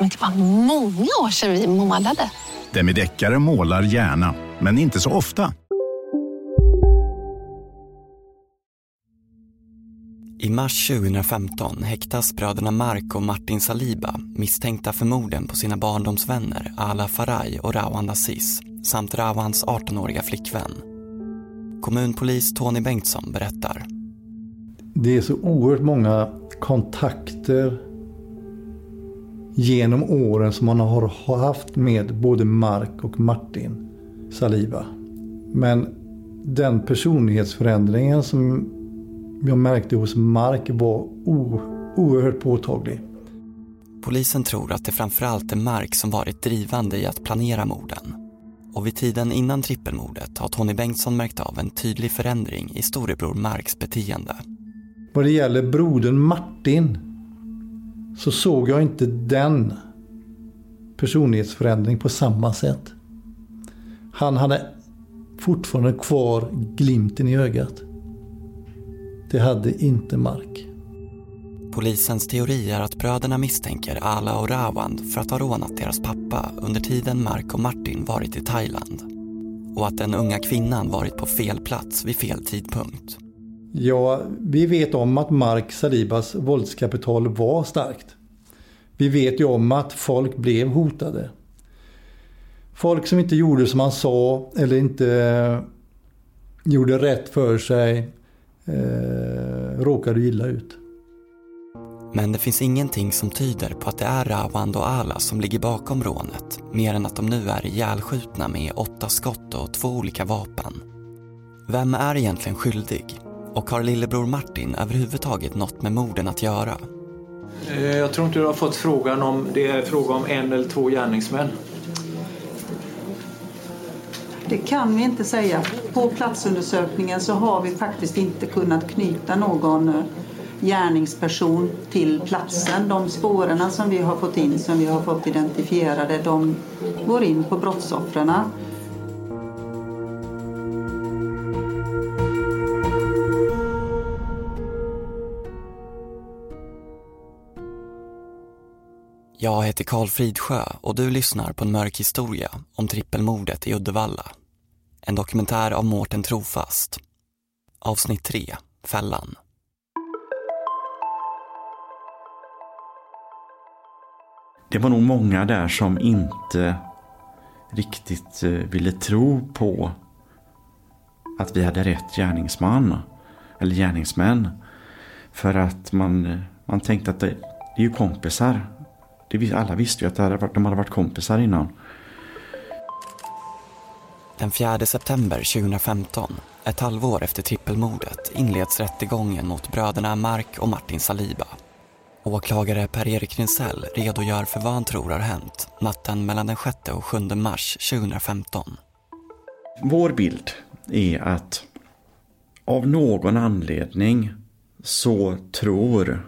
Men det var många år sedan vi målade. Demideckare målar gärna, men inte så ofta. I mars 2015 häktas bröderna Mark och Martin Saliba misstänkta för morden på sina barndomsvänner Ala Faraj och Rawan Aziz samt Rawans 18-åriga flickvän. Kommunpolis Tony Bengtsson berättar. Det är så oerhört många kontakter genom åren som man har haft med både Mark och Martin Saliba. Men den personlighetsförändringen som jag märkte hos Mark var o, oerhört påtaglig. Polisen tror att det framförallt är Mark som varit drivande i att planera morden. Och vid tiden innan trippelmordet har Tony Bengtsson märkt av en tydlig förändring i storebror Marks beteende. Vad det gäller brodern Martin så såg jag inte den personlighetsförändring på samma sätt. Han hade fortfarande kvar glimten i ögat. Det hade inte Mark. Polisens teori är att bröderna misstänker Ala och Rawand för att ha rånat deras pappa under tiden Mark och Martin varit i Thailand. Och att den unga kvinnan varit på fel plats vid fel tidpunkt. Ja, vi vet om att Mark Salibas våldskapital var starkt. Vi vet ju om att folk blev hotade. Folk som inte gjorde som han sa eller inte eh, gjorde rätt för sig eh, råkade illa ut. Men det finns ingenting som tyder på att det är Rawand och Ala som ligger bakom rånet mer än att de nu är ihjälskjutna med åtta skott och två olika vapen. Vem är egentligen skyldig? Och har lillebror Martin överhuvudtaget något med morden att göra? Eh, Jag tror inte du har fått frågan om det är fråga om en eller två gärningsmän. Det kan vi inte säga. På platsundersökningen så har vi faktiskt inte kunnat knyta någon eh, gärningsperson till platsen. De spåren som vi har fått in, som vi har fått identifierade, de går in på brottsoffren. Jag heter Karl Fridsjö och du lyssnar på en mörk historia om trippelmordet i Uddevalla. En dokumentär av Mårten Trofast. Avsnitt 3, Fällan. Det var nog många där som inte riktigt eh, ville tro på att vi hade rätt gärningsman eller gärningsmän. För att man, eh, man tänkte att det, det är ju kompisar. Det, alla visste ju att det hade varit, de hade varit kompisar innan. Den 4 september 2015, ett halvår efter trippelmordet, inleds rättegången mot bröderna Mark och Martin Saliba. Åklagare Per-Erik Rinsell redogör för vad han tror har hänt natten mellan den 6 och 7 mars 2015. Vår bild är att av någon anledning så tror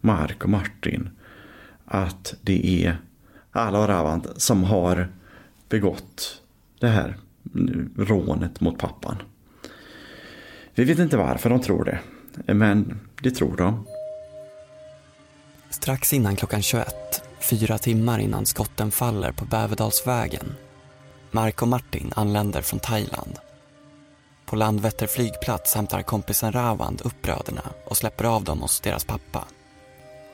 Mark och Martin att det är alla och Ravand som har begått det här rånet mot pappan. Vi vet inte varför de tror det, men det tror de. Strax innan klockan 21, fyra timmar innan skotten faller på Bävedalsvägen, Mark och Martin anländer från Thailand. På Landvetter flygplats hämtar kompisen Rawand upp bröderna och släpper av dem hos deras pappa.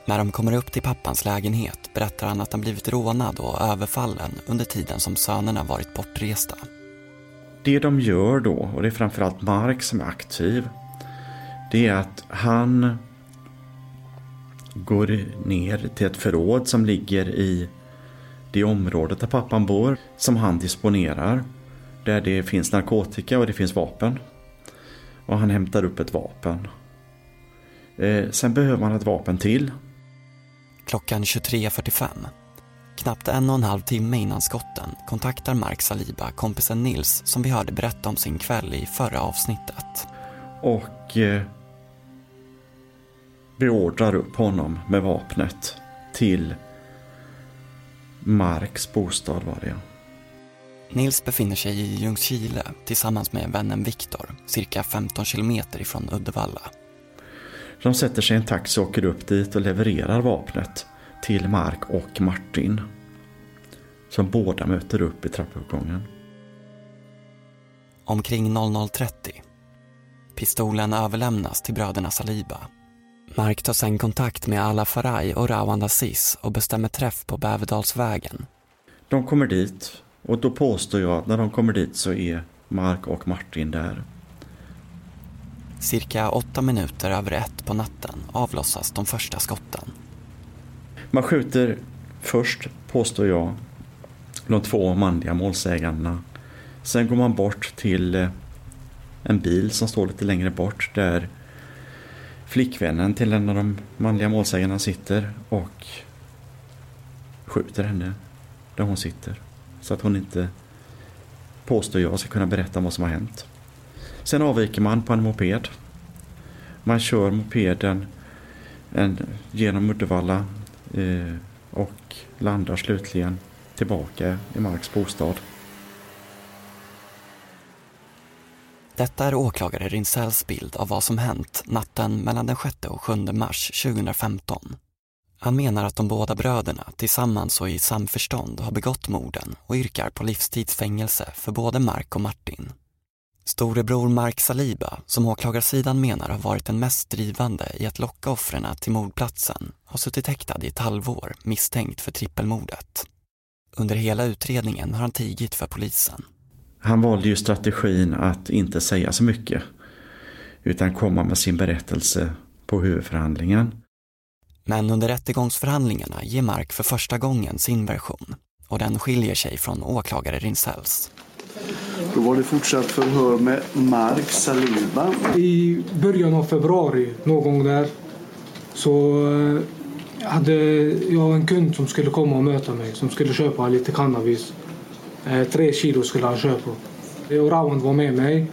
När de kommer upp till pappans lägenhet berättar han att han blivit rånad och överfallen under tiden som sönerna varit bortresta. det de gör då, och det är framförallt Mark som är aktiv, det är att han går ner till ett förråd som ligger i det området där pappan bor, som han disponerar. Där det finns narkotika och det finns vapen. Och han hämtar upp ett vapen. Eh, sen behöver han ett vapen till. Klockan 23.45 Knappt en och en halv timme innan skotten kontaktar Mark Saliba kompisen Nils som vi hörde berätta om sin kväll i förra avsnittet. Och eh, beordrar upp honom med vapnet till Marks bostad var det. Nils befinner sig i Ljungskile tillsammans med vännen Viktor, cirka 15 kilometer ifrån Uddevalla. De sätter sig i en taxi och åker upp dit och levererar vapnet till Mark och Martin. Som båda möter upp i trappuppgången. Omkring 00.30. Pistolen överlämnas till bröderna Saliba. Mark tar sen kontakt med Ala Faraj och Rawan Aziz och bestämmer träff på Bäverdalsvägen. De kommer dit och då påstår jag att när de kommer dit så är Mark och Martin där. Cirka åtta minuter över ett på natten avlossas de första skotten. Man skjuter först, påstår jag, de två manliga målsägandena. Sen går man bort till eh, en bil som står lite längre bort där flickvännen till en av de manliga målsägarna sitter och skjuter henne där hon sitter. Så att hon inte, påstår jag, ska kunna berätta vad som har hänt. Sen avviker man på en moped. Man kör mopeden en, genom Uddevalla eh, och landar slutligen tillbaka i Marks bostad. Detta är åklagare Rinsells bild av vad som hänt natten mellan den 6 och 7 mars 2015. Han menar att de båda bröderna tillsammans och i samförstånd har begått morden och yrkar på livstidsfängelse för både Mark och Martin. Storebror Mark Saliba, som åklagarsidan menar har varit den mest drivande i att locka offren till mordplatsen, har suttit häktad i ett halvår misstänkt för trippelmordet. Under hela utredningen har han tigit för polisen. Han valde ju strategin att inte säga så mycket utan komma med sin berättelse på huvudförhandlingen. Men under rättegångsförhandlingarna ger Mark för första gången sin version och den skiljer sig från åklagare Rinsells. Då var det fortsatt förhör med Mark Saliba. I början av februari, någon gång där, så eh, hade jag en kund som skulle komma och möta mig som skulle köpa lite cannabis. Eh, tre kilo skulle han köpa. Och Rawand var med mig.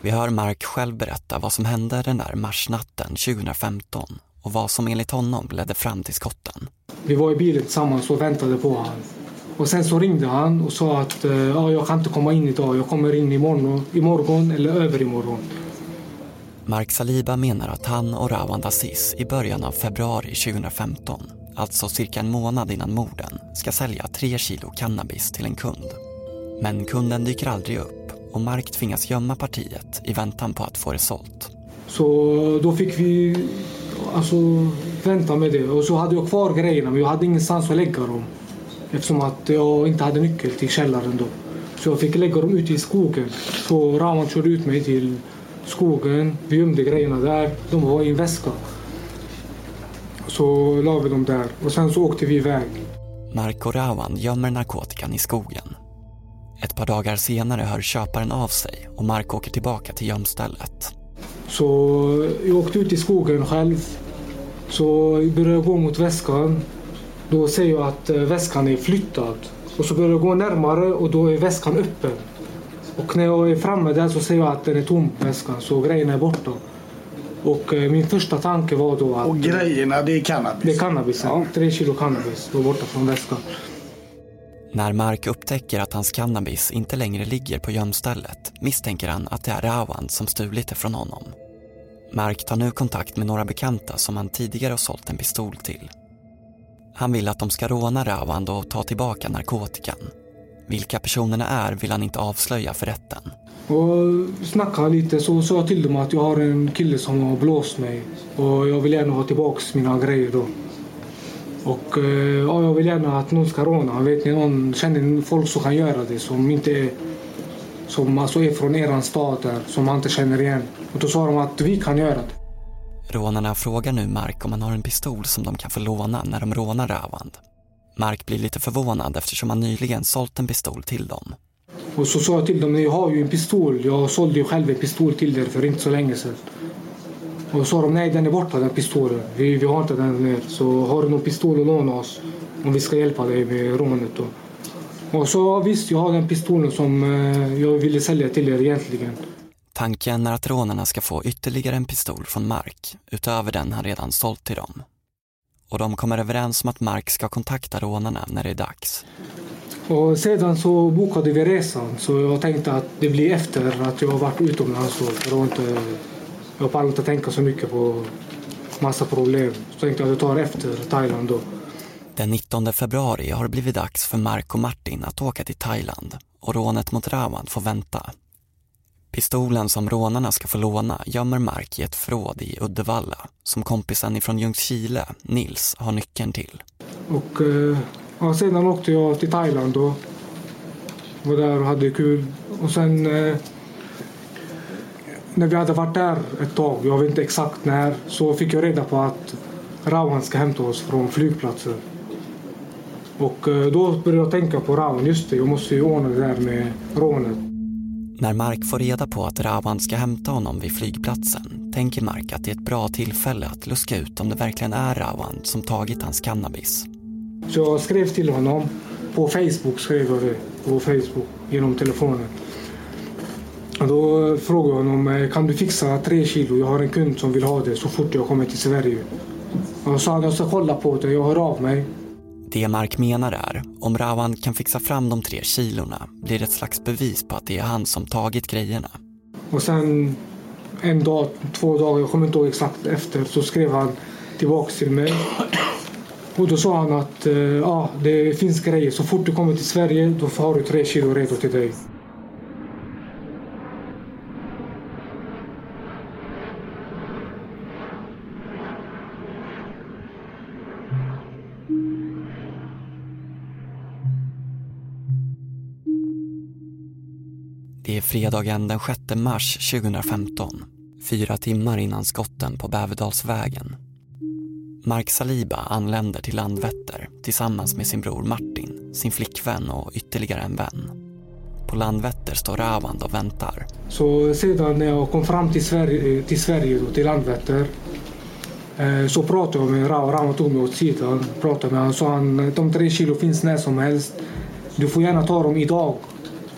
Vi hör Mark själv berätta vad som hände den där marsnatten 2015 och vad som enligt honom ledde fram till skotten. Vi var i bilen tillsammans och väntade på honom. Och sen så ringde han och sa att eh, ja, jag kan inte komma in idag. Jag kommer in imorgon, imorgon eller överimorgon. Mark Saliba menar att han och Rawand Aziz i början av februari 2015, alltså cirka en månad innan morden, ska sälja tre kilo cannabis till en kund. Men kunden dyker aldrig upp och Mark tvingas gömma partiet i väntan på att få det sålt. Så då fick vi alltså, vänta med det. Och så hade jag kvar grejerna men jag hade ingenstans att lägga dem. Eftersom att jag inte hade nyckel till källaren då. Så jag fick lägga dem ute i skogen. Så Raman körde ut mig till skogen. Vi gömde grejerna där. De var i en väska. Så la vi dem där och sen så åkte vi iväg. Mark och Rawan gömmer narkotikan i skogen. Ett par dagar senare hör köparen av sig och Mark åker tillbaka till gömstället. Så jag åkte ut i skogen själv. Så jag började gå mot väskan. Då ser jag att eh, väskan är flyttad. Och så börjar jag gå närmare och då är väskan öppen. Och när jag är framme där så ser jag att den är tom, väskan. Så grejerna är borta. Och eh, min första tanke var då att... Och grejerna, det är cannabis? Det är cannabis, ja. Tre kilo cannabis var borta från väskan. När Mark upptäcker att hans cannabis inte längre ligger på gömstället misstänker han att det är Rawand som stulit det från honom. Mark tar nu kontakt med några bekanta som han tidigare har sålt en pistol till. Han vill att de ska råna Rawand och ta tillbaka narkotikan. Vilka personerna är vill han inte avslöja för rätten. Och snackade lite så sa jag till dem att jag har en kille som har blåst mig och jag vill gärna ha tillbaka mina grejer då. Och eh, ja, jag vill gärna att någon ska råna. Vet ni, någon känner folk som kan göra det som inte är som alltså är från eran stad där, som man inte känner igen. Och då sa de att vi kan göra det. Rånarna frågar nu Mark om han har en pistol som de kan få låna när de rånar Rawand. Mark blir lite förvånad eftersom han nyligen sålt en pistol till dem. Och så sa jag till dem, jag har ju en pistol. Jag sålde ju själv en pistol till er för inte så länge sedan. Och så sa de, nej den är borta den pistolen. Vi, vi har inte den mer. Så har du någon pistol att låna oss om vi ska hjälpa dig med rånet då. Och så visst, jag har den pistolen som eh, jag ville sälja till er egentligen. Tanken är att rånarna ska få ytterligare en pistol från Mark utöver den han redan sålt till dem. Och de kommer överens om att Mark ska kontakta rånarna när det är dags. Och sedan så bokade vi resan så jag tänkte att det blir efter att jag har varit utomlands. Inte, jag pallar inte tänka så mycket på massa problem. Så tänkte jag att jag tar efter Thailand då. Den 19 februari har det blivit dags för Mark och Martin att åka till Thailand och rånet mot Rawand får vänta. Pistolen som rånarna ska få låna gömmer Mark i ett förråd i Uddevalla som kompisen ifrån Ljungskile, Nils, har nyckeln till. Och eh, ja, sedan åkte jag till Thailand och var där och hade kul. Och sen eh, när vi hade varit där ett tag, jag vet inte exakt när, så fick jag reda på att Rawan ska hämta oss från flygplatsen. Och eh, då började jag tänka på Rawan, just det, jag måste ju ordna det där med rånet. När Mark får reda på att Rawand ska hämta honom vid flygplatsen tänker Mark att det är ett bra tillfälle att luska ut om det verkligen är Rawand som tagit hans cannabis. Så jag skrev till honom. På Facebook skrev jag det. På Facebook genom telefonen. Och då frågade jag honom, eh, kan du fixa tre kilo? Jag har en kund som vill ha det så fort jag kommer till Sverige. Och sa han, jag ska kolla på det, jag hör av mig. Det Mark menar är, om Rawan kan fixa fram de tre kilorna blir det ett slags bevis på att det är han som tagit grejerna. Och sen en dag, två dagar, jag kommer inte ihåg exakt efter, så skrev han tillbaks till mig. Och då sa han att eh, ja, det finns grejer. Så fort du kommer till Sverige då har du tre kilo redo till dig. Fredagen den 6 mars 2015, fyra timmar innan skotten på Bäverdalsvägen. Mark Saliba anländer till Landvetter tillsammans med sin bror Martin, sin flickvän och ytterligare en vän. På Landvetter står Rawand och väntar. Så sedan när jag kom fram till Sverige, till, Sverige då, till Landvetter eh, så pratade jag med Rav. Rav tog mig åt sidan. Pratade med honom. Så han, de tre kilo finns när som helst. Du får gärna ta dem idag.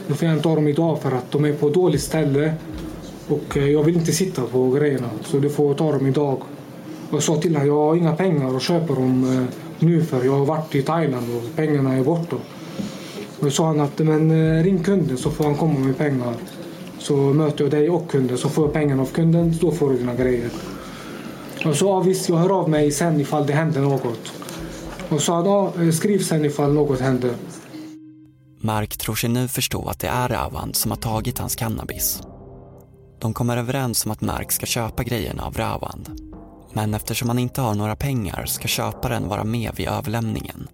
Du får inte ha dem idag för att de är på dåligt ställe. Och eh, jag vill inte sitta på grejerna. Så du får ta dem idag. Jag sa till honom, jag har inga pengar att köpa dem eh, nu för jag har varit i Thailand och pengarna är borta. Och då sa han att men eh, ring kunden så får han komma med pengar. Så möter jag dig och kunden så får jag pengarna av kunden, då får du dina grejer. Och så ja, visst, jag hör av mig sen ifall det händer något. Och sa ja, skriv sen ifall något händer. Mark tror sig nu förstå att det är Rawand som har tagit hans cannabis. De kommer överens om att Mark ska köpa grejerna av Rawand. Men eftersom han inte har några pengar ska köparen vara med vid överlämningen.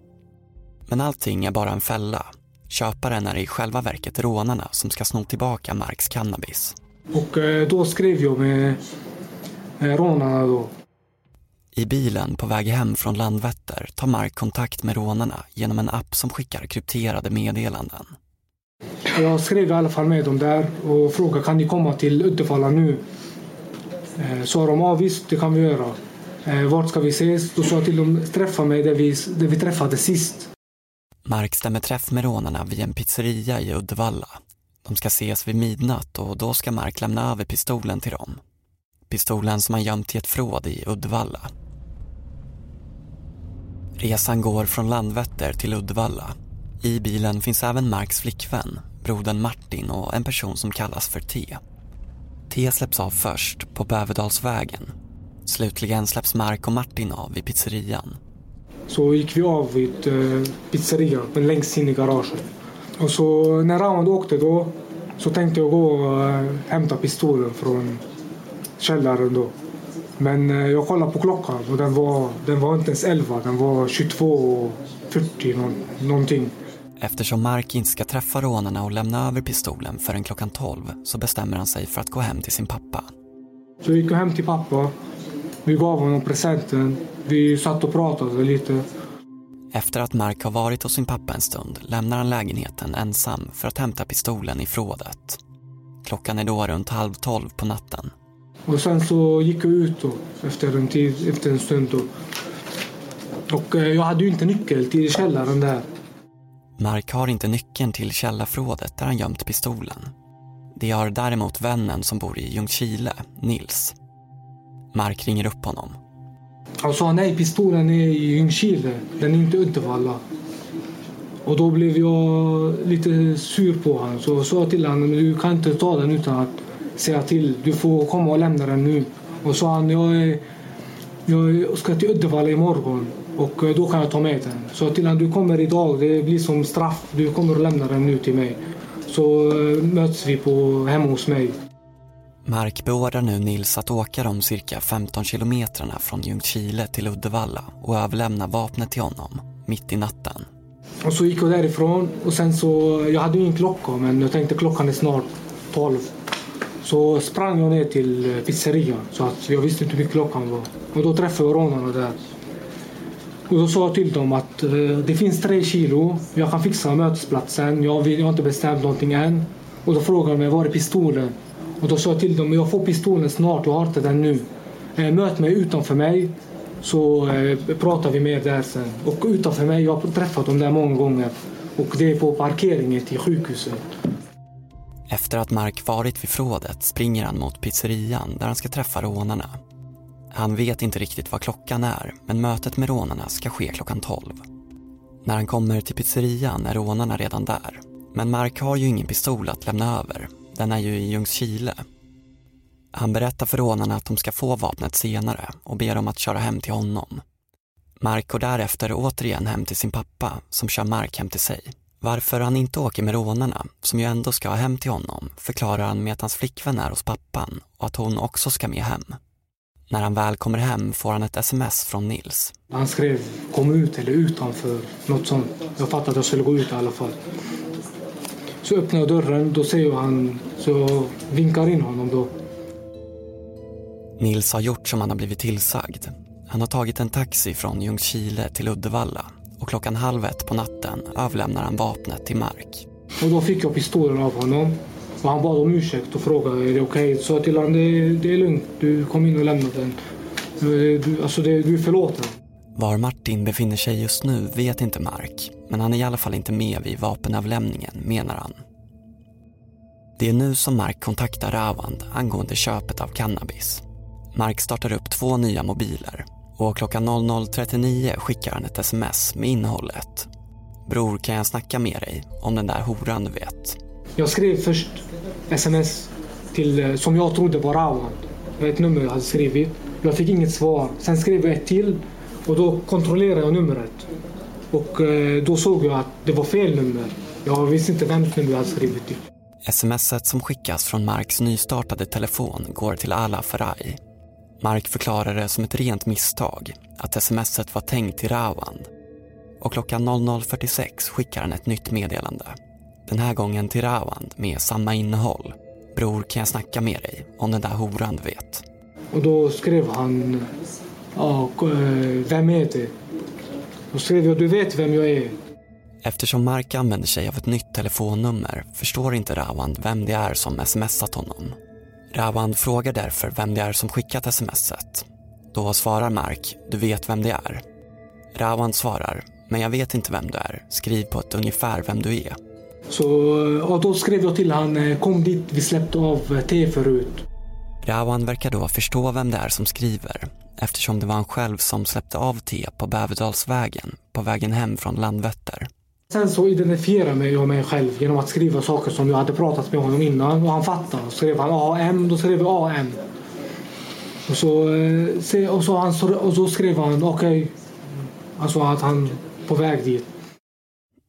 Men allting är bara en fälla. Köparen är i själva verket rånarna som ska sno tillbaka Marks cannabis. Och eh, då skrev jag med eh, rånarna då. I bilen på väg hem från Landvetter tar Mark kontakt med rånarna genom en app som skickar krypterade meddelanden. Jag skrev i alla fall med dem där och frågade kan ni komma till Uddevalla nu? Eh, Sa de ja visst, det kan vi göra. Eh, Vart ska vi ses? Då sa jag till dem träffa mig där vi, där vi träffade sist. Mark stämmer träff med rånarna vid en pizzeria i Uddevalla. De ska ses vid midnatt och då ska Mark lämna över pistolen till dem. Pistolen som han gömt i ett förråd i Uddevalla. Resan går från Landvetter till Uddevalla. I bilen finns även Marks flickvän, brodern Martin och en person som kallas för T. T släpps av först på Bäverdalsvägen. Slutligen släpps Mark och Martin av vid pizzerian. Så gick vi av vid eh, pizzerian, men längst in i garaget. Och så när Ramad åkte då så tänkte jag gå och eh, hämta pistolen från källaren då. Men eh, jag kollade på klockan och den var, den var inte ens 11, den var 22.40 någon, någonting. Eftersom Mark inte ska träffa rånarna och lämna över pistolen förrän klockan 12 så bestämmer han sig för att gå hem till sin pappa. Så vi gick hem till pappa. Vi gav honom presenten. Vi satt och pratade lite. Efter att Mark har varit hos sin pappa en stund lämnar han lägenheten ensam för att hämta pistolen i förrådet. Klockan är då runt halv tolv på natten. Och sen så gick jag ut då, efter en, tid, efter en stund. Då. Och eh, jag hade ju inte nyckel till källaren där. Mark har inte nyckeln till källarförrådet där han gömt pistolen. Det har däremot vännen som bor i Ljungskile, Nils. Mark ringer upp honom. Han sa nej, pistolen är i Ljungskile. Den är inte i Uddevalla. Och då blev jag lite sur på honom. Så jag sa till honom, du kan inte ta den utan att säga till. Du får komma och lämna den nu. Och sa han, jag, är, jag ska till Uddevalla imorgon och då kan jag ta med den. Så till honom, du kommer idag, det blir som straff. Du kommer och lämna den nu till mig. Så eh, möts vi på, hemma hos mig. Mark beordrar nu Nils att åka de cirka 15 kilometrarna från Ljungskile till Uddevalla och överlämna vapnet till honom, mitt i natten. Och så gick jag därifrån och sen så, jag hade ju ingen klocka men jag tänkte klockan är snart 12. Så sprang jag ner till eh, pizzerian så att jag visste inte hur mycket klockan var. Och då träffade jag rånarna där. Och då sa jag till dem att eh, det finns tre kilo, jag kan fixa mötesplatsen, jag, vill, jag har inte bestämt någonting än. Och då frågade de mig, var är pistolen? Och då sa jag till dem, jag får pistolen snart, jag har inte den nu. Eh, möt mig utanför mig så eh, pratar vi mer där sen. Och utanför mig, jag har träffat dem där många gånger. Och det är på parkeringen till sjukhuset. Efter att Mark varit vid förrådet springer han mot pizzerian där han ska träffa rånarna. Han vet inte riktigt vad klockan är, men mötet med rånarna ska ske klockan 12. När han kommer till pizzerian är rånarna redan där. Men Mark har ju ingen pistol att lämna över. Den är ju i Ljungskile. Han berättar för rånarna att de ska få vapnet senare och ber dem att köra hem till honom. Mark går därefter återigen hem till sin pappa som kör Mark hem till sig. Varför han inte åker med rånarna, som ju ändå ska hem till honom, förklarar han med att hans flickvän är hos pappan och att hon också ska med hem. När han väl kommer hem får han ett sms från Nils. Han skrev kom ut eller utanför, något sånt. Jag fattade att jag skulle gå ut i alla fall. Så öppnar jag dörren, då ser jag han, så jag vinkar in honom då. Nils har gjort som han har blivit tillsagd. Han har tagit en taxi från Ljungskile till Uddevalla och klockan halv ett på natten överlämnar han vapnet till Mark. Och då fick jag pistolen av honom. Och han bad om ursäkt och frågade är det okej. Okay? Så till honom det, det är lugnt, du kom in och lämna den. Du, alltså det, du är förlåten. Var Martin befinner sig just nu vet inte Mark, men han är i alla fall inte med vid vapenavlämningen, menar han. Det är nu som Mark kontaktar Ravand angående köpet av cannabis. Mark startar upp två nya mobiler och klockan 00.39 skickar han ett sms med innehållet. Bror, kan jag snacka med dig om den där horan du vet? Jag skrev först sms till, som jag trodde var Ravand. Ett nummer jag hade skrivit. Jag fick inget svar. Sen skrev jag ett till och då kontrollerade jag numret. Och eh, då såg jag att det var fel nummer. Jag visste inte vems nummer jag hade skrivit till. Smset som skickas från Marks nystartade telefon går till Ala Faraj. Mark förklarar det som ett rent misstag, att smset var tänkt till Rawand. Och klockan 00.46 skickar han ett nytt meddelande. Den här gången till Rawand med samma innehåll. Bror, kan jag snacka med dig om den där horan du vet? Och då skrev han, ja, vem är det? Då skrev jag, du vet vem jag är. Eftersom Mark använder sig av ett nytt telefonnummer förstår inte Rawand vem det är som smsat honom. Rawand frågar därför vem det är som skickat smset. Då svarar Mark, du vet vem det är. Rawand svarar, men jag vet inte vem du är. Skriv på ett ungefär vem du är. Så och då skrev jag till han, kom dit, vi släppte av te förut. Rawan verkar då förstå vem det är som skriver eftersom det var han själv som släppte av te på Bäverdalsvägen på vägen hem från Landvetter. Sen så identifierade jag mig själv genom att skriva saker som jag hade pratat med honom innan och han fattade. Skrev han AM, då skrev jag AM. Och så, eh, och så, han, och så skrev han okej, okay. alltså att han på väg dit.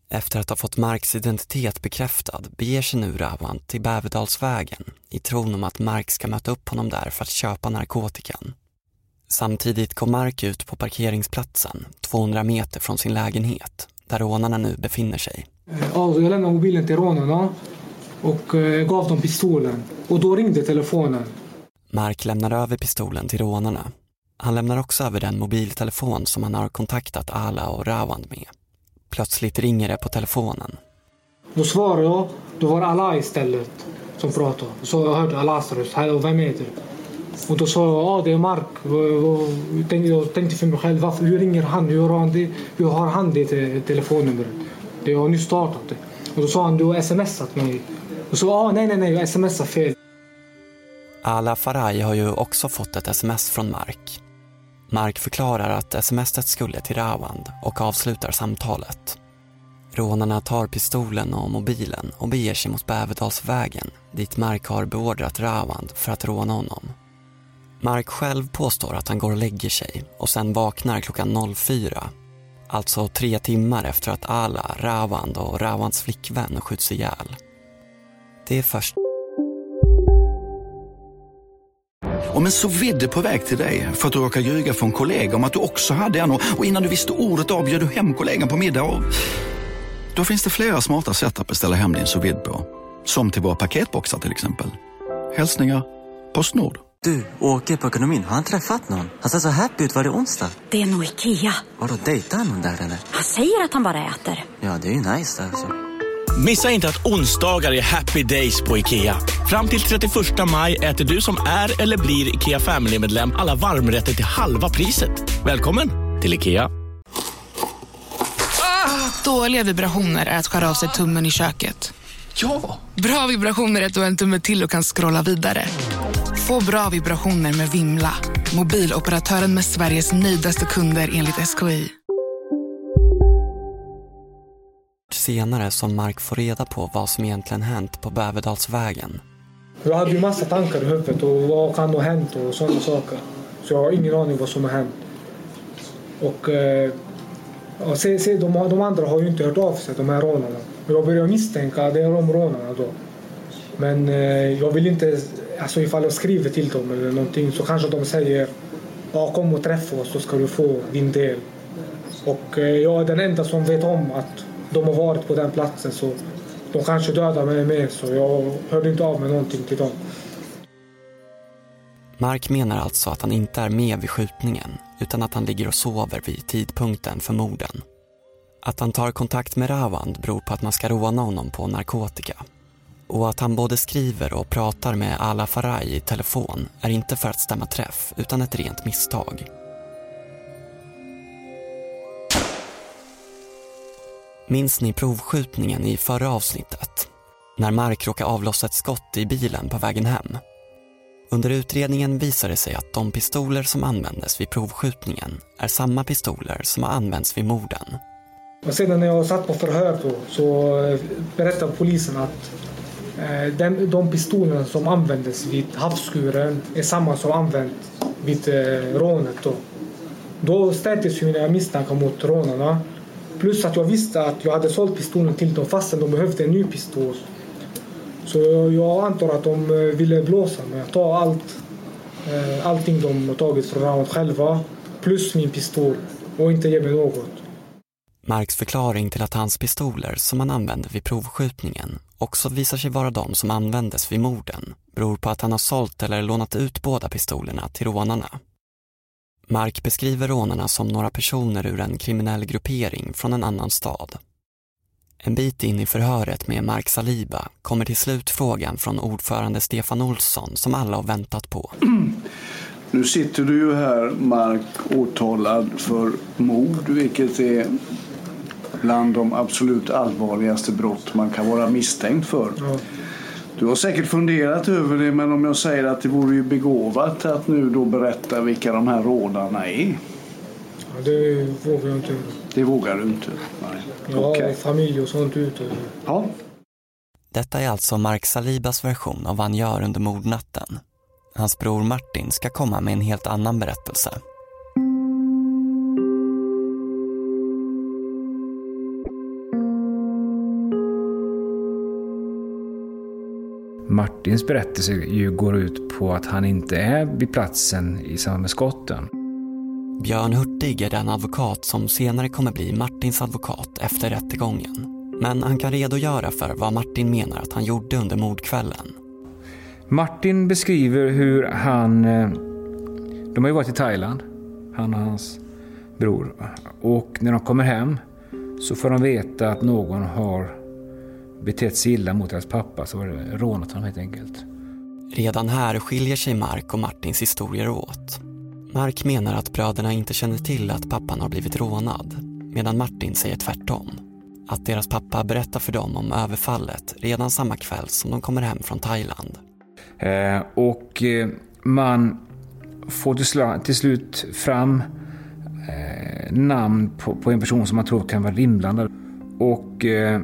Efter att ha fått Marks identitet bekräftad beger sig nu Rawan till Bäverdalsvägen i tron om att Mark ska möta upp honom där för att köpa narkotikan. Samtidigt kom Mark ut på parkeringsplatsen 200 meter från sin lägenhet där rånarna nu befinner sig. Ja, jag lämnade mobilen till rånarna och eh, gav dem pistolen. Och då ringde telefonen. Mark lämnar över pistolen till rånarna. Han lämnar också över den mobiltelefon som han har kontaktat Ala och Rawand med. Plötsligt ringer det på telefonen. Då svarade jag. Då var det Allah istället som pratade. Så jag hörde Allahs röst. Hallå, vem är det? Och då sa jag, ja det är Mark. Jag tänkte för mig själv, varför, hur ringer han? Hur har han det, hur har han det telefonnumret? Det har nyss startat det. Och då sa han, du har smsat mig. Och så, ja nej nej nej, jag smsar fel. Ala Faraj har ju också fått ett sms från Mark. Mark förklarar att smset skulle till Rawand och avslutar samtalet. Rånarna tar pistolen och mobilen och beger sig mot Bäverdalsvägen dit Mark har beordrat Rawand för att råna honom. Mark själv påstår att han går och lägger sig och sen vaknar klockan 04. Alltså tre timmar efter att Ala, Rawand och Rawands flickvän skjuts ihjäl. Det är först Om en så vidde på väg till dig för att du råkar ljuga från kollega om att du också hade en och innan du visste ordet av du hem kollegan på middag och... Då finns det flera smarta sätt att beställa hem din sous på. Som till våra paketboxar till exempel. Hälsningar Postnord. Du, åker på ekonomin. Har han träffat någon? Han ser så happy ut. Var det onsdag? Det är nog Ikea. Har du dejtat någon där eller? Han säger att han bara äter. Ja, det är ju nice där alltså. Missa inte att onsdagar är happy days på IKEA. Fram till 31 maj äter du som är eller blir IKEA Family-medlem alla varmrätter till halva priset. Välkommen till IKEA. Ah, dåliga vibrationer är att skära av sig tummen i köket. Ja! Bra vibrationer är att du har en tumme till och kan scrolla vidare. Få bra vibrationer med Vimla. Mobiloperatören med Sveriges nöjdaste kunder enligt SKI. Senare som Mark får reda på vad som egentligen hänt på Bäverdalsvägen. Jag hade ju massa tankar i huvudet och vad kan ha hänt och sådana saker. Så jag har ingen aning vad som har hänt. Och eh, se, se, de, de andra har ju inte hört av sig, de här rånarna. Jag börjar misstänka att det är de rånarna då. Men eh, jag vill inte, alltså ifall jag skriver till dem eller någonting så kanske de säger ja, kom och träffa oss så ska du få din del. Och eh, jag är den enda som vet om att de har varit på den platsen så de kanske dödar mig med så jag hörde inte av mig någonting till dem. Mark menar alltså att han inte är med vid skjutningen utan att han ligger och sover vid tidpunkten för morden. Att han tar kontakt med Rawand beror på att man ska råna honom på narkotika. Och att han både skriver och pratar med Ala Faraj i telefon är inte för att stämma träff utan ett rent misstag. Minns ni provskjutningen i förra avsnittet? När Mark råkade avlossa ett skott i bilen på vägen hem. Under utredningen visar det sig att de pistoler som användes vid provskjutningen är samma pistoler som har använts vid morden. Och sedan när jag satt på förhör då, så eh, berättade polisen att Eh, den, de pistolerna som användes vid havskuren är samma som använts vid eh, rånet. Då, då stärktes ju mina misstankar mot rånarna. Plus att jag visste att jag hade sålt pistolen till dem fastän de behövde en ny pistol. Så jag antar att de eh, ville blåsa mig. Ta allt, eh, allting de tagit från Rawat själva plus min pistol och inte ge mig något. Marks förklaring till att hans pistoler som han använde vid provskjutningen också visar sig vara de som användes vid morden beror på att han har sålt eller lånat ut båda pistolerna till rånarna. Mark beskriver rånarna som några personer ur en kriminell gruppering från en annan stad. En bit in i förhöret med Mark Saliba kommer till slut frågan från ordförande Stefan Olsson som alla har väntat på. Nu sitter du ju här, Mark, åtalad för mord, vilket är bland de absolut allvarligaste brott man kan vara misstänkt för. Ja. Du har säkert funderat över det, men om jag säger att det vore ju begåvat att nu då berätta vilka de här rådarna är. Ja, det vågar jag inte. Det vågar du inte? Nej. Jag har okay. familj och sånt ute. Ja. Detta är alltså Mark Salibas version av vad han gör under mordnatten. Hans bror Martin ska komma med en helt annan berättelse. Martins berättelse ju går ut på att han inte är vid platsen i samband med skotten. Björn Hurtig är den advokat som senare kommer bli Martins advokat efter rättegången. Men han kan redogöra för vad Martin menar att han gjorde under mordkvällen. Martin beskriver hur han... eh, De har ju varit i Thailand, han och hans bror. Och när de kommer hem så får de veta att någon har betett sig illa mot deras pappa, så var det rånat honom helt enkelt. Redan här skiljer sig Mark och Martins historier åt. Mark menar att bröderna inte känner till att pappan har blivit rånad, medan Martin säger tvärtom. Att deras pappa berättar för dem om överfallet redan samma kväll som de kommer hem från Thailand. Eh, och eh, man får till, sla- till slut fram eh, namn på, på en person som man tror kan vara inblandad. Och eh,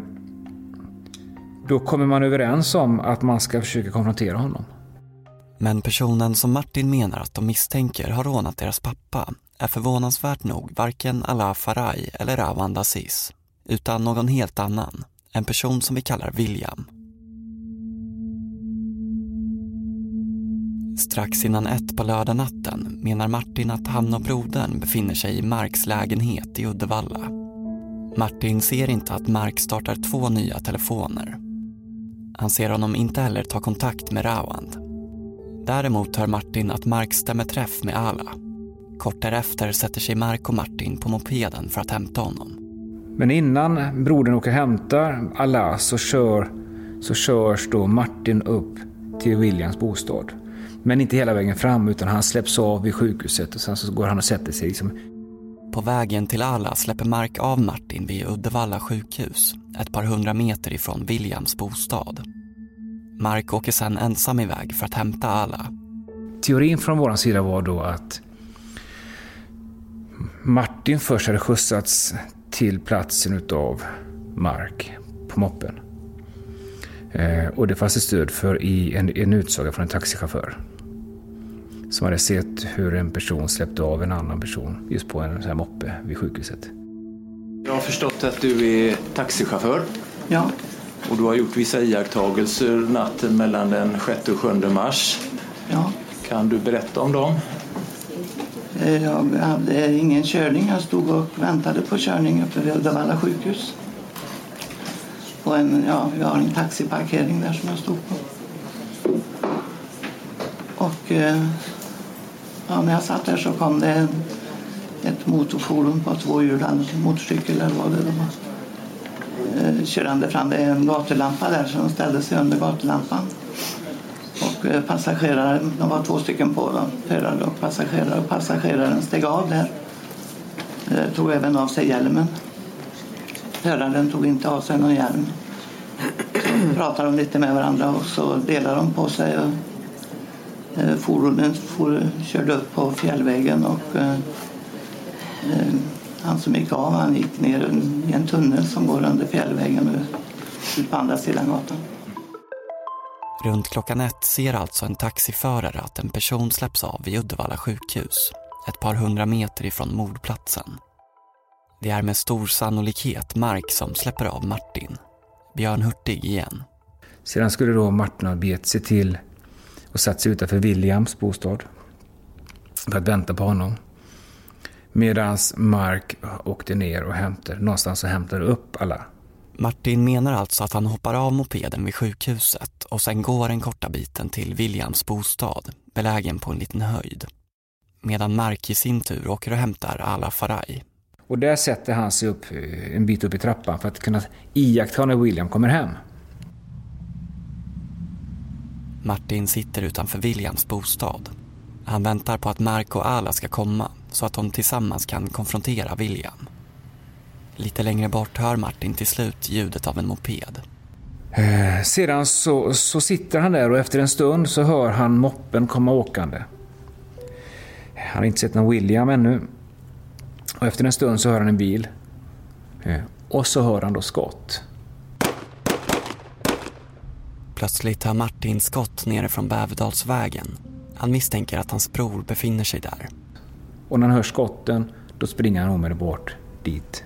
då kommer man överens om att man ska försöka konfrontera honom. Men personen som Martin menar att de misstänker har rånat deras pappa är förvånansvärt nog varken Alaa Faraj eller Rawan Aziz, utan någon helt annan. En person som vi kallar William. Strax innan ett på lördagnatten menar Martin att han och brodern befinner sig i Marks lägenhet i Uddevalla. Martin ser inte att Mark startar två nya telefoner. Han ser honom inte heller ta kontakt med Rawand. Däremot hör Martin att Mark stämmer träff med Ala. Kort därefter sätter sig Mark och Martin på mopeden för att hämta honom. Men innan brodern åker och hämtar Ala så, kör, så körs då Martin upp till Williams bostad. Men inte hela vägen fram utan han släpps av vid sjukhuset och sen så går han och sätter sig. Liksom. På vägen till Ala släpper Mark av Martin vid Uddevalla sjukhus, ett par hundra meter ifrån Williams bostad. Mark åker sedan ensam iväg för att hämta Ala. Teorin från vår sida var då att Martin först hade skjutsats till platsen utav Mark på moppen. Eh, och det fanns det stöd för i en, en utsaga från en taxichaufför. Som hade sett hur en person släppte av en annan person just på en sån här moppe vid sjukhuset. Jag har förstått att du är taxichaufför. Ja. Och du har gjort vissa iakttagelser natten mellan den 6 och 7 mars. Ja. Kan du berätta om dem? Eh, Jag hade ingen körning. Jag stod och väntade på körning uppe vid Uddevalla sjukhus. På en, ja, vi har en taxiparkering där som jag stod på. Och eh, ja, när jag satt där så kom det ett motorfordon på två hjul, en motorcykel eller vad det var. Eh, körande fram. Det är en gatulampa där så de ställde sig under gatulampan. Och eh, passageraren, de var två stycken på dem, förare och passagerare. Och passageraren steg av där. Eh, tog även av sig hjälmen. Föraren tog inte av sig någon hjälm. Så pratade de lite med varandra och så delade de på sig. Och, eh, fordonen for, körde upp på fjällvägen och eh, eh, han som gick av han gick ner i en tunnel som går under fjällvägen ut på andra sidan gatan. Runt klockan ett ser alltså en taxiförare att en person släpps av vid Uddevalla sjukhus, ett par hundra meter ifrån mordplatsen. Det är med stor sannolikhet Mark som släpper av Martin. Björn Hurtig igen. Sedan skulle då Martin ha begett sig till och satt sig utanför Williams bostad för att vänta på honom. Medan Mark åkte ner och hämtade, någonstans och hämtade upp alla. Martin menar alltså att han hoppar av mopeden vid sjukhuset och sen går den korta biten till Williams bostad, belägen på en liten höjd. Medan Mark i sin tur åker och hämtar Ala Faraj. Och där sätter han sig upp en bit upp i trappan för att kunna iaktta när William kommer hem. Martin sitter utanför Williams bostad. Han väntar på att Mark och Ala ska komma så att de tillsammans kan konfrontera William. Lite längre bort hör Martin till slut ljudet av en moped. Eh, Sedan så, så sitter han där och efter en stund så hör han moppen komma åkande. Eh, han har inte sett någon William ännu. Och efter en stund så hör han en bil. Eh, Och så hör han då skott. Plötsligt hör Martin skott nere från Bäverdalsvägen. Han misstänker att hans bror befinner sig där. Och när han hör skotten då springer han omedelbart dit.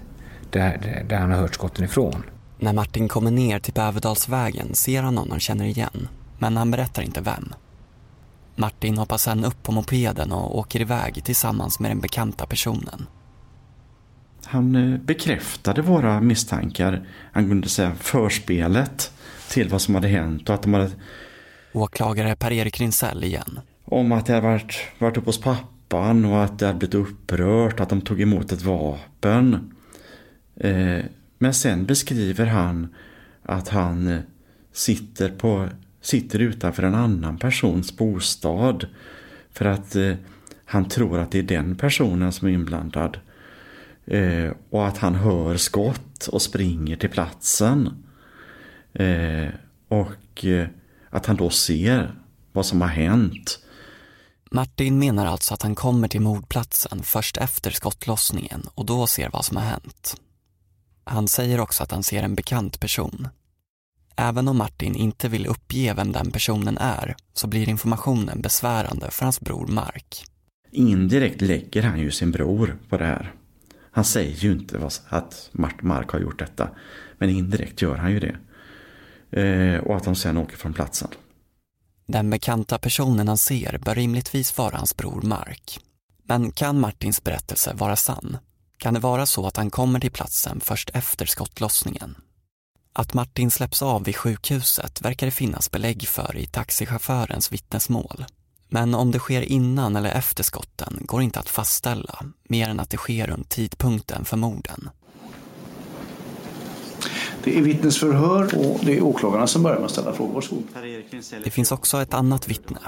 Där, där han har hört skotten ifrån. När Martin kommer ner till Bäverdalsvägen ser han någon han känner igen, men han berättar inte vem. Martin hoppar sen upp på mopeden och åker iväg tillsammans med den bekanta personen. han eh, bekräftade våra misstankar angående säga, förspelet till vad som hade hänt och att de hade... Åklagare Per-Erik Rinsell igen. Om att det hade varit, varit uppe hos pappan och att det hade blivit upprört, att de tog emot ett vapen. Eh, men sen beskriver han att han eh, sitter, på, sitter utanför en annan persons bostad för att eh, han tror att det är den personen som är inblandad. Eh, och att han hör skott och springer till platsen. Eh, och eh, att han då ser vad som har hänt. Martin menar alltså att han kommer till mordplatsen först efter skottlossningen och då ser vad som har hänt. Han säger också att han ser en bekant person. Även om Martin inte vill uppge vem den personen är så blir informationen besvärande för hans bror Mark. Indirekt lägger han ju sin bror på det här. Han säger ju inte att Mark har gjort detta. Men indirekt gör han ju det. Eh, och att de sen åker från platsen. Den bekanta personen han ser bör rimligtvis vara hans bror Mark. Men kan Martins berättelse vara sann? Kan det vara så att han kommer till platsen först efter skottlossningen? Att Martin släpps av vid sjukhuset verkar det finnas belägg för i taxichaufförens vittnesmål. Men om det sker innan eller efter skotten går inte att fastställa, mer än att det sker runt tidpunkten för morden. Det är vittnesförhör och det är åklagarna som börjar med att ställa frågor. Varsågod. Det finns också ett annat vittne.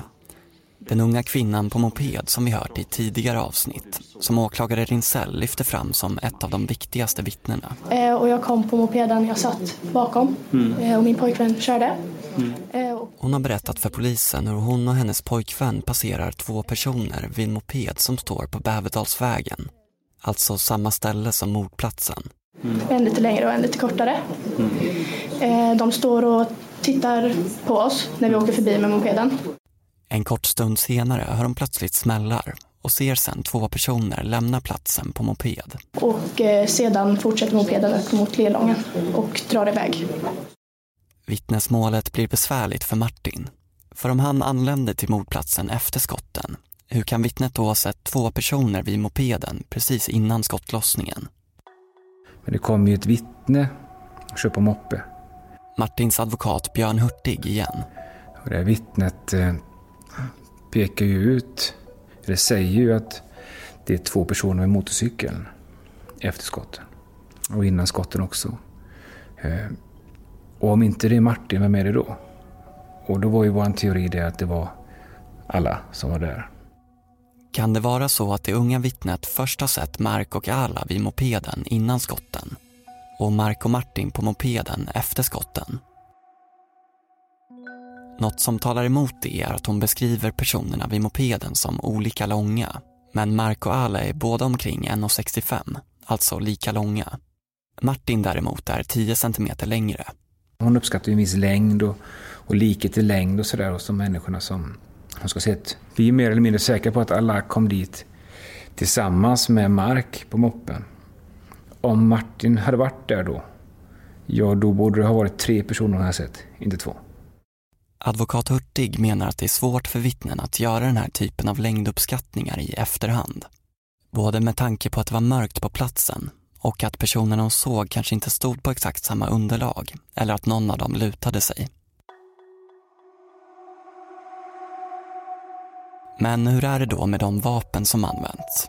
Den unga kvinnan på moped som vi hört i tidigare avsnitt, som åklagare Rinsell lyfter fram som ett av de viktigaste vittnena. Eh, och jag kom på mopeden, jag satt bakom Mm. eh, och min pojkvän körde. Eh, och Hon har berättat för polisen hur hon och hennes pojkvän passerar två personer vid en moped som står på Bäverdalsvägen. Alltså samma ställe som mordplatsen. En lite längre och en lite kortare. Eh, de står och tittar på oss när vi åker förbi med mopeden. En kort stund senare hör de plötsligt smällar och ser sen två personer lämna platsen på moped. Och eh, sedan fortsätter mopeden upp mot Lelången och drar iväg. Vittnesmålet blir besvärligt för Martin. För om han anlände till mordplatsen efter skotten, hur kan vittnet då ha sett två personer vid mopeden precis innan skottlossningen? Men det kom ju ett vittne och kör på moppe. Martins advokat Björn Hurtig igen. Och det här vittnet eh, pekar ju ut, eller säger ju att det är två personer med motorcykeln efter skotten. Och innan skotten också. Eh, och om inte det är Martin, vem är det då? Och då var ju vår teori det att det var alla som var där. Kan det vara så att det unga vittnet först har sett Mark och Ala vid mopeden innan skotten och Mark och Martin på mopeden efter skotten? Något som talar emot det är att hon beskriver personerna vid mopeden som olika långa. Men Mark och Ala är båda omkring 1,65, alltså lika långa. Martin däremot är 10 centimeter längre. Hon uppskattar ju en viss längd och, och likhet i längd och sådär hos de människorna som hon ska att Vi är mer eller mindre säkra på att alla kom dit tillsammans med Mark på moppen. Om Martin hade varit där då, ja då borde det ha varit tre personer han hade sett, inte två. Advokat Hurtig menar att det är svårt för vittnen att göra den här typen av längduppskattningar i efterhand. Både med tanke på att det var mörkt på platsen och att personerna hon såg kanske inte stod på exakt samma underlag eller att någon av dem lutade sig. Men hur är det då med de vapen som använts?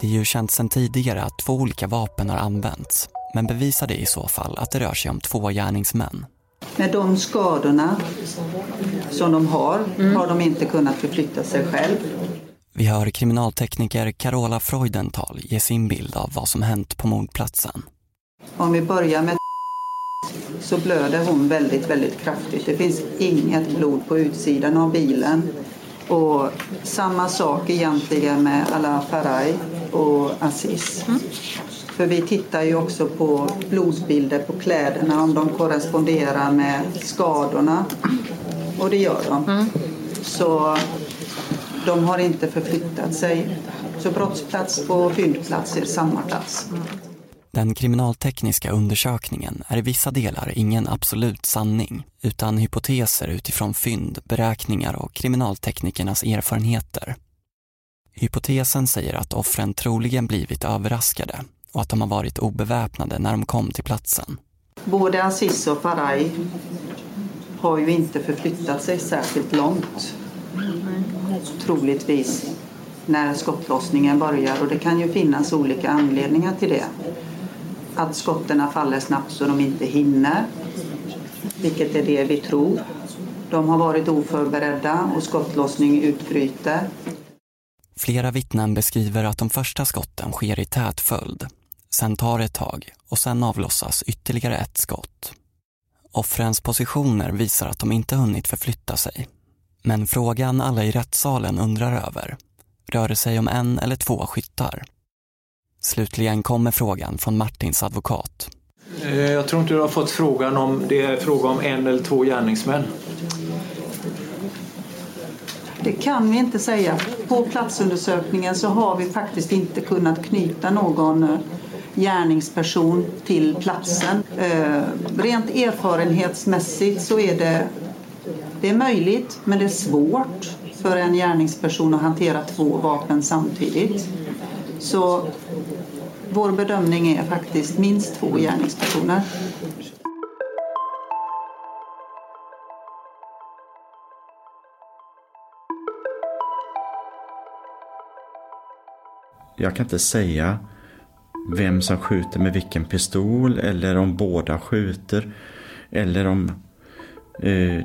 Det är ju känt sedan tidigare att två olika vapen har använts men bevisar det i så fall att det rör sig om två gärningsmän. Med de skadorna som de har, har de inte kunnat förflytta sig själv. Vi hör kriminaltekniker Carola Freudenthal ge sin bild av vad som hänt på mordplatsen. Om vi börjar med så blöder hon väldigt, väldigt kraftigt. Det finns inget blod på utsidan av bilen. Och samma sak egentligen med Ala Faraj och Aziz. För vi tittar ju också på blodbilder på kläderna om de korresponderar med skadorna. Och det gör de. Så de har inte förflyttat sig. Så brottsplats och fyndplats är samma plats. Den kriminaltekniska undersökningen är i vissa delar ingen absolut sanning utan hypoteser utifrån fynd, beräkningar och kriminalteknikernas erfarenheter. Hypotesen säger att offren troligen blivit överraskade och att de har varit obeväpnade när de kom till platsen. Både Aziz och Faraj har ju inte förflyttat sig särskilt långt. Troligtvis när skottlossningen börjar och det kan ju finnas olika anledningar till det. Att skotten faller snabbt så de inte hinner, vilket är det vi tror. De har varit oförberedda och skottlossning utbryter. Flera vittnen beskriver att de första skotten sker i tät följd. Sen tar det ett tag och sen avlossas ytterligare ett skott. Offrens positioner visar att de inte hunnit förflytta sig. Men frågan alla i rättssalen undrar över, rör det sig om en eller två skyttar? Slutligen kommer frågan från Martins advokat. Eh, Jag tror inte du har fått frågan om det är fråga om en eller två gärningsmän. Det kan vi inte säga. På platsundersökningen så har vi faktiskt inte kunnat knyta någon eh, gärningsperson till platsen. Eh, Rent erfarenhetsmässigt så är det, det är möjligt men det är svårt för en gärningsperson att hantera två vapen samtidigt. Så vår bedömning är faktiskt minst två gärningspersoner. Jag kan inte säga vem som skjuter med vilken pistol eller om båda skjuter. Eller om eh,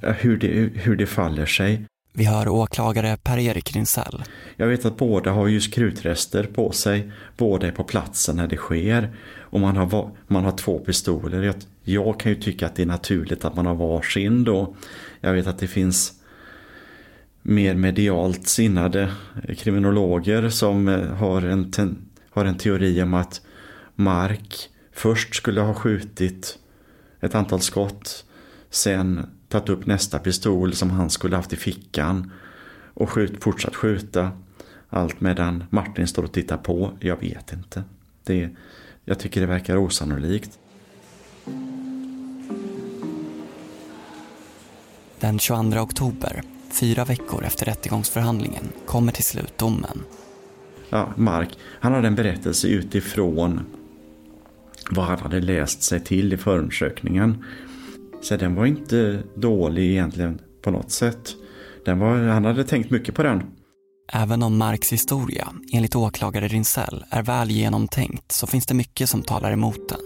hur, det, hur det faller sig. Vi hör åklagare Per-Erik Rinsell. Jag vet att båda har ju skrutrester på sig. Båda är på platsen när det sker. Och man har, man har två pistoler. Jag, jag kan ju tycka att det är naturligt att man har varsin då. Jag vet att det finns mer medialt sinnade kriminologer som eh, har en, ten, har en teori om att Mark först skulle ha skjutit ett antal skott, sen tagit upp nästa pistol som han skulle haft i fickan och skjut, fortsatt skjuta. Allt medan Martin står och tittar på. Jag vet inte. Det, jag tycker det verkar osannolikt. Den 22 oktober, fyra veckor efter rättegångsförhandlingen, kommer till slut domen. Ja, Mark, han hade en berättelse utifrån vad han hade läst sig till i förundersökningen. Så den var inte dålig egentligen på något sätt. Den var, han hade tänkt mycket på den. Även om Marks historia, enligt åklagare Rinsell, är väl genomtänkt så finns det mycket som talar emot den.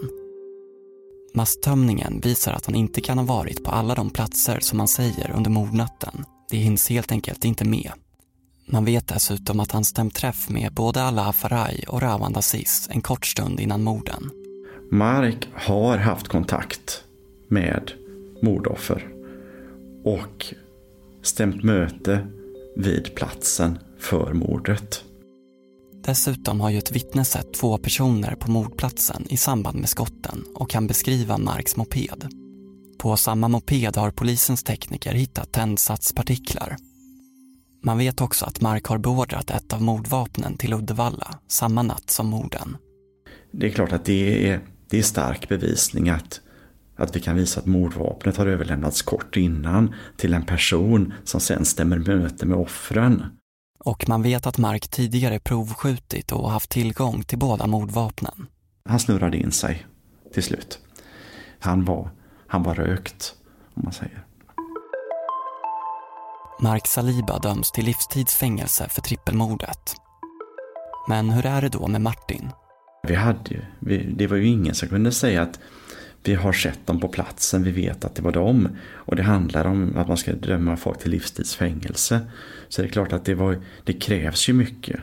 Masstömningen visar att han inte kan ha varit på alla de platser som han säger under mordnatten. Det hinns helt enkelt inte med. Man vet dessutom att han stämt träff med både Allah Faraj och Rawan Aziz en kort stund innan morden. Mark har haft kontakt med mordoffer och stämt möte vid platsen för mordet. Dessutom har ju ett vittne sett två personer på mordplatsen i samband med skotten och kan beskriva Marks moped. På samma moped har polisens tekniker hittat tändsatspartiklar. Man vet också att Mark har beordrat ett av mordvapnen till Uddevalla samma natt som morden. Det är klart att det är, det är stark bevisning att, att vi kan visa att mordvapnet har överlämnats kort innan till en person som sen stämmer möte med offren. Och man vet att Mark tidigare provskjutit och haft tillgång till båda mordvapnen. Han snurrade in sig till slut. Han var, han var rökt, om man säger. Mark Saliba döms till livstidsfängelse för trippelmordet. Men hur är det då med Martin? Vi hade ju, vi, det var ju ingen som kunde säga att vi har sett dem på platsen, vi vet att det var dem. Och det handlar om att man ska döma folk till livstidsfängelse. Så det är klart att det, var, det krävs ju mycket.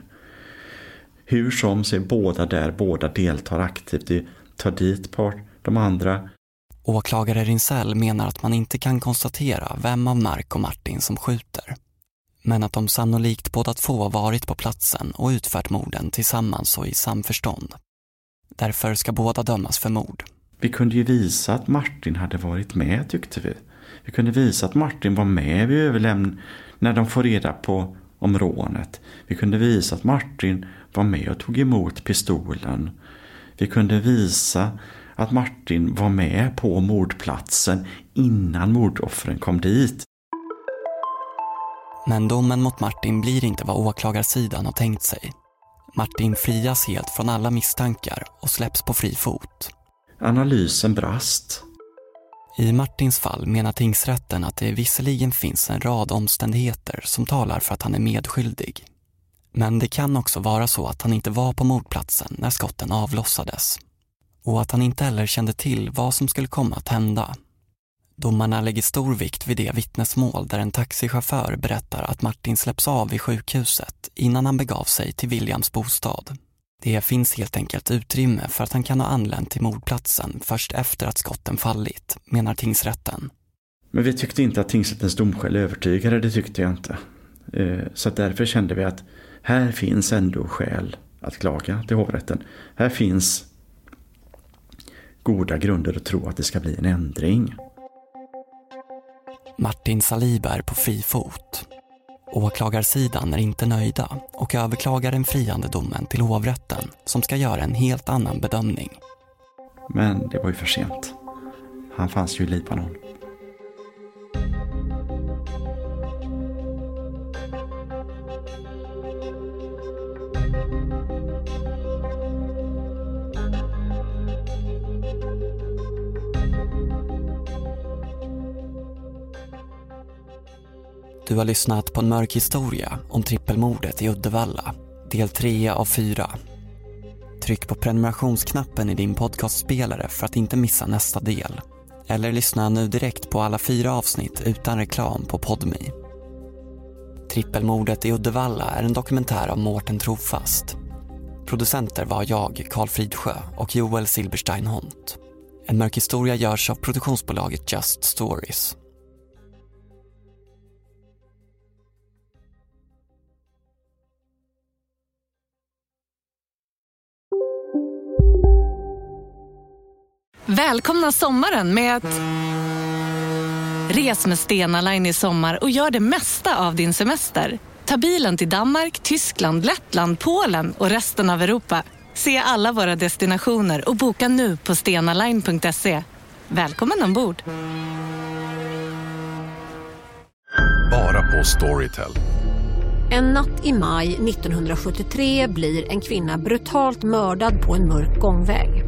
Hur som så är båda där, båda deltar aktivt. Vi tar dit part, de andra. Åklagare Rinsell menar att man inte kan konstatera vem av Mark och Martin som skjuter. Men att de sannolikt båda två varit på platsen och utfört morden tillsammans och i samförstånd. Därför ska båda dömas för mord. Vi kunde ju visa att Martin hade varit med tyckte vi. Vi kunde visa att Martin var med vid överlämningen när de får reda på om rånet. Vi kunde visa att Martin var med och tog emot pistolen. Vi kunde visa att Martin var med på mordplatsen innan mordoffren kom dit. Men domen mot Martin blir inte vad åklagarsidan har tänkt sig. Martin frias helt från alla misstankar och släpps på fri fot. Analysen brast. I Martins fall menar tingsrätten att det visserligen finns en rad omständigheter som talar för att han är medskyldig. Men det kan också vara så att han inte var på mordplatsen när skotten avlossades. Och att han inte heller kände till vad som skulle komma att hända. Domarna lägger stor vikt vid det vittnesmål där en taxichaufför berättar att Martin släpps av vid sjukhuset innan han begav sig till Williams bostad. Det finns helt enkelt utrymme för att han kan ha anlänt till mordplatsen först efter att skotten fallit, menar tingsrätten. Men vi tyckte inte att tingsrättens domskäl övertygade, det tyckte jag inte. Eh, så därför kände vi att här finns ändå skäl att klaga till hovrätten. Här finns goda grunder att tro att det ska bli en ändring. Martin Saliba är på fri fot. Åklagarsidan är inte nöjda och överklagar den friande domen till hovrätten som ska göra en helt annan bedömning. Men det var ju för sent. Han fanns ju i Libanon. Du har lyssnat på en mörk historia om trippelmordet i Uddevalla, del 3 av 4. Tryck på prenumerationsknappen i din podcastspelare för att inte missa nästa del. Eller lyssna nu direkt på alla fyra avsnitt utan reklam på Podmi. Trippelmordet i Uddevalla är en dokumentär av Mårten Trofast. Producenter var jag, Karl Fridsjö och Joel Silberstein Hont. En mörk historia görs av produktionsbolaget Just Stories. Välkomna sommaren med att... Res med Stena Line i sommar och gör det mesta av din semester. Ta bilen till Danmark, Tyskland, Lettland, Polen och resten av Europa. Se alla våra destinationer och boka nu på stenaline.se. Välkommen ombord! Bara på Storytel. En natt i maj 1973 blir en kvinna brutalt mördad på en mörk gångväg.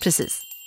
precis.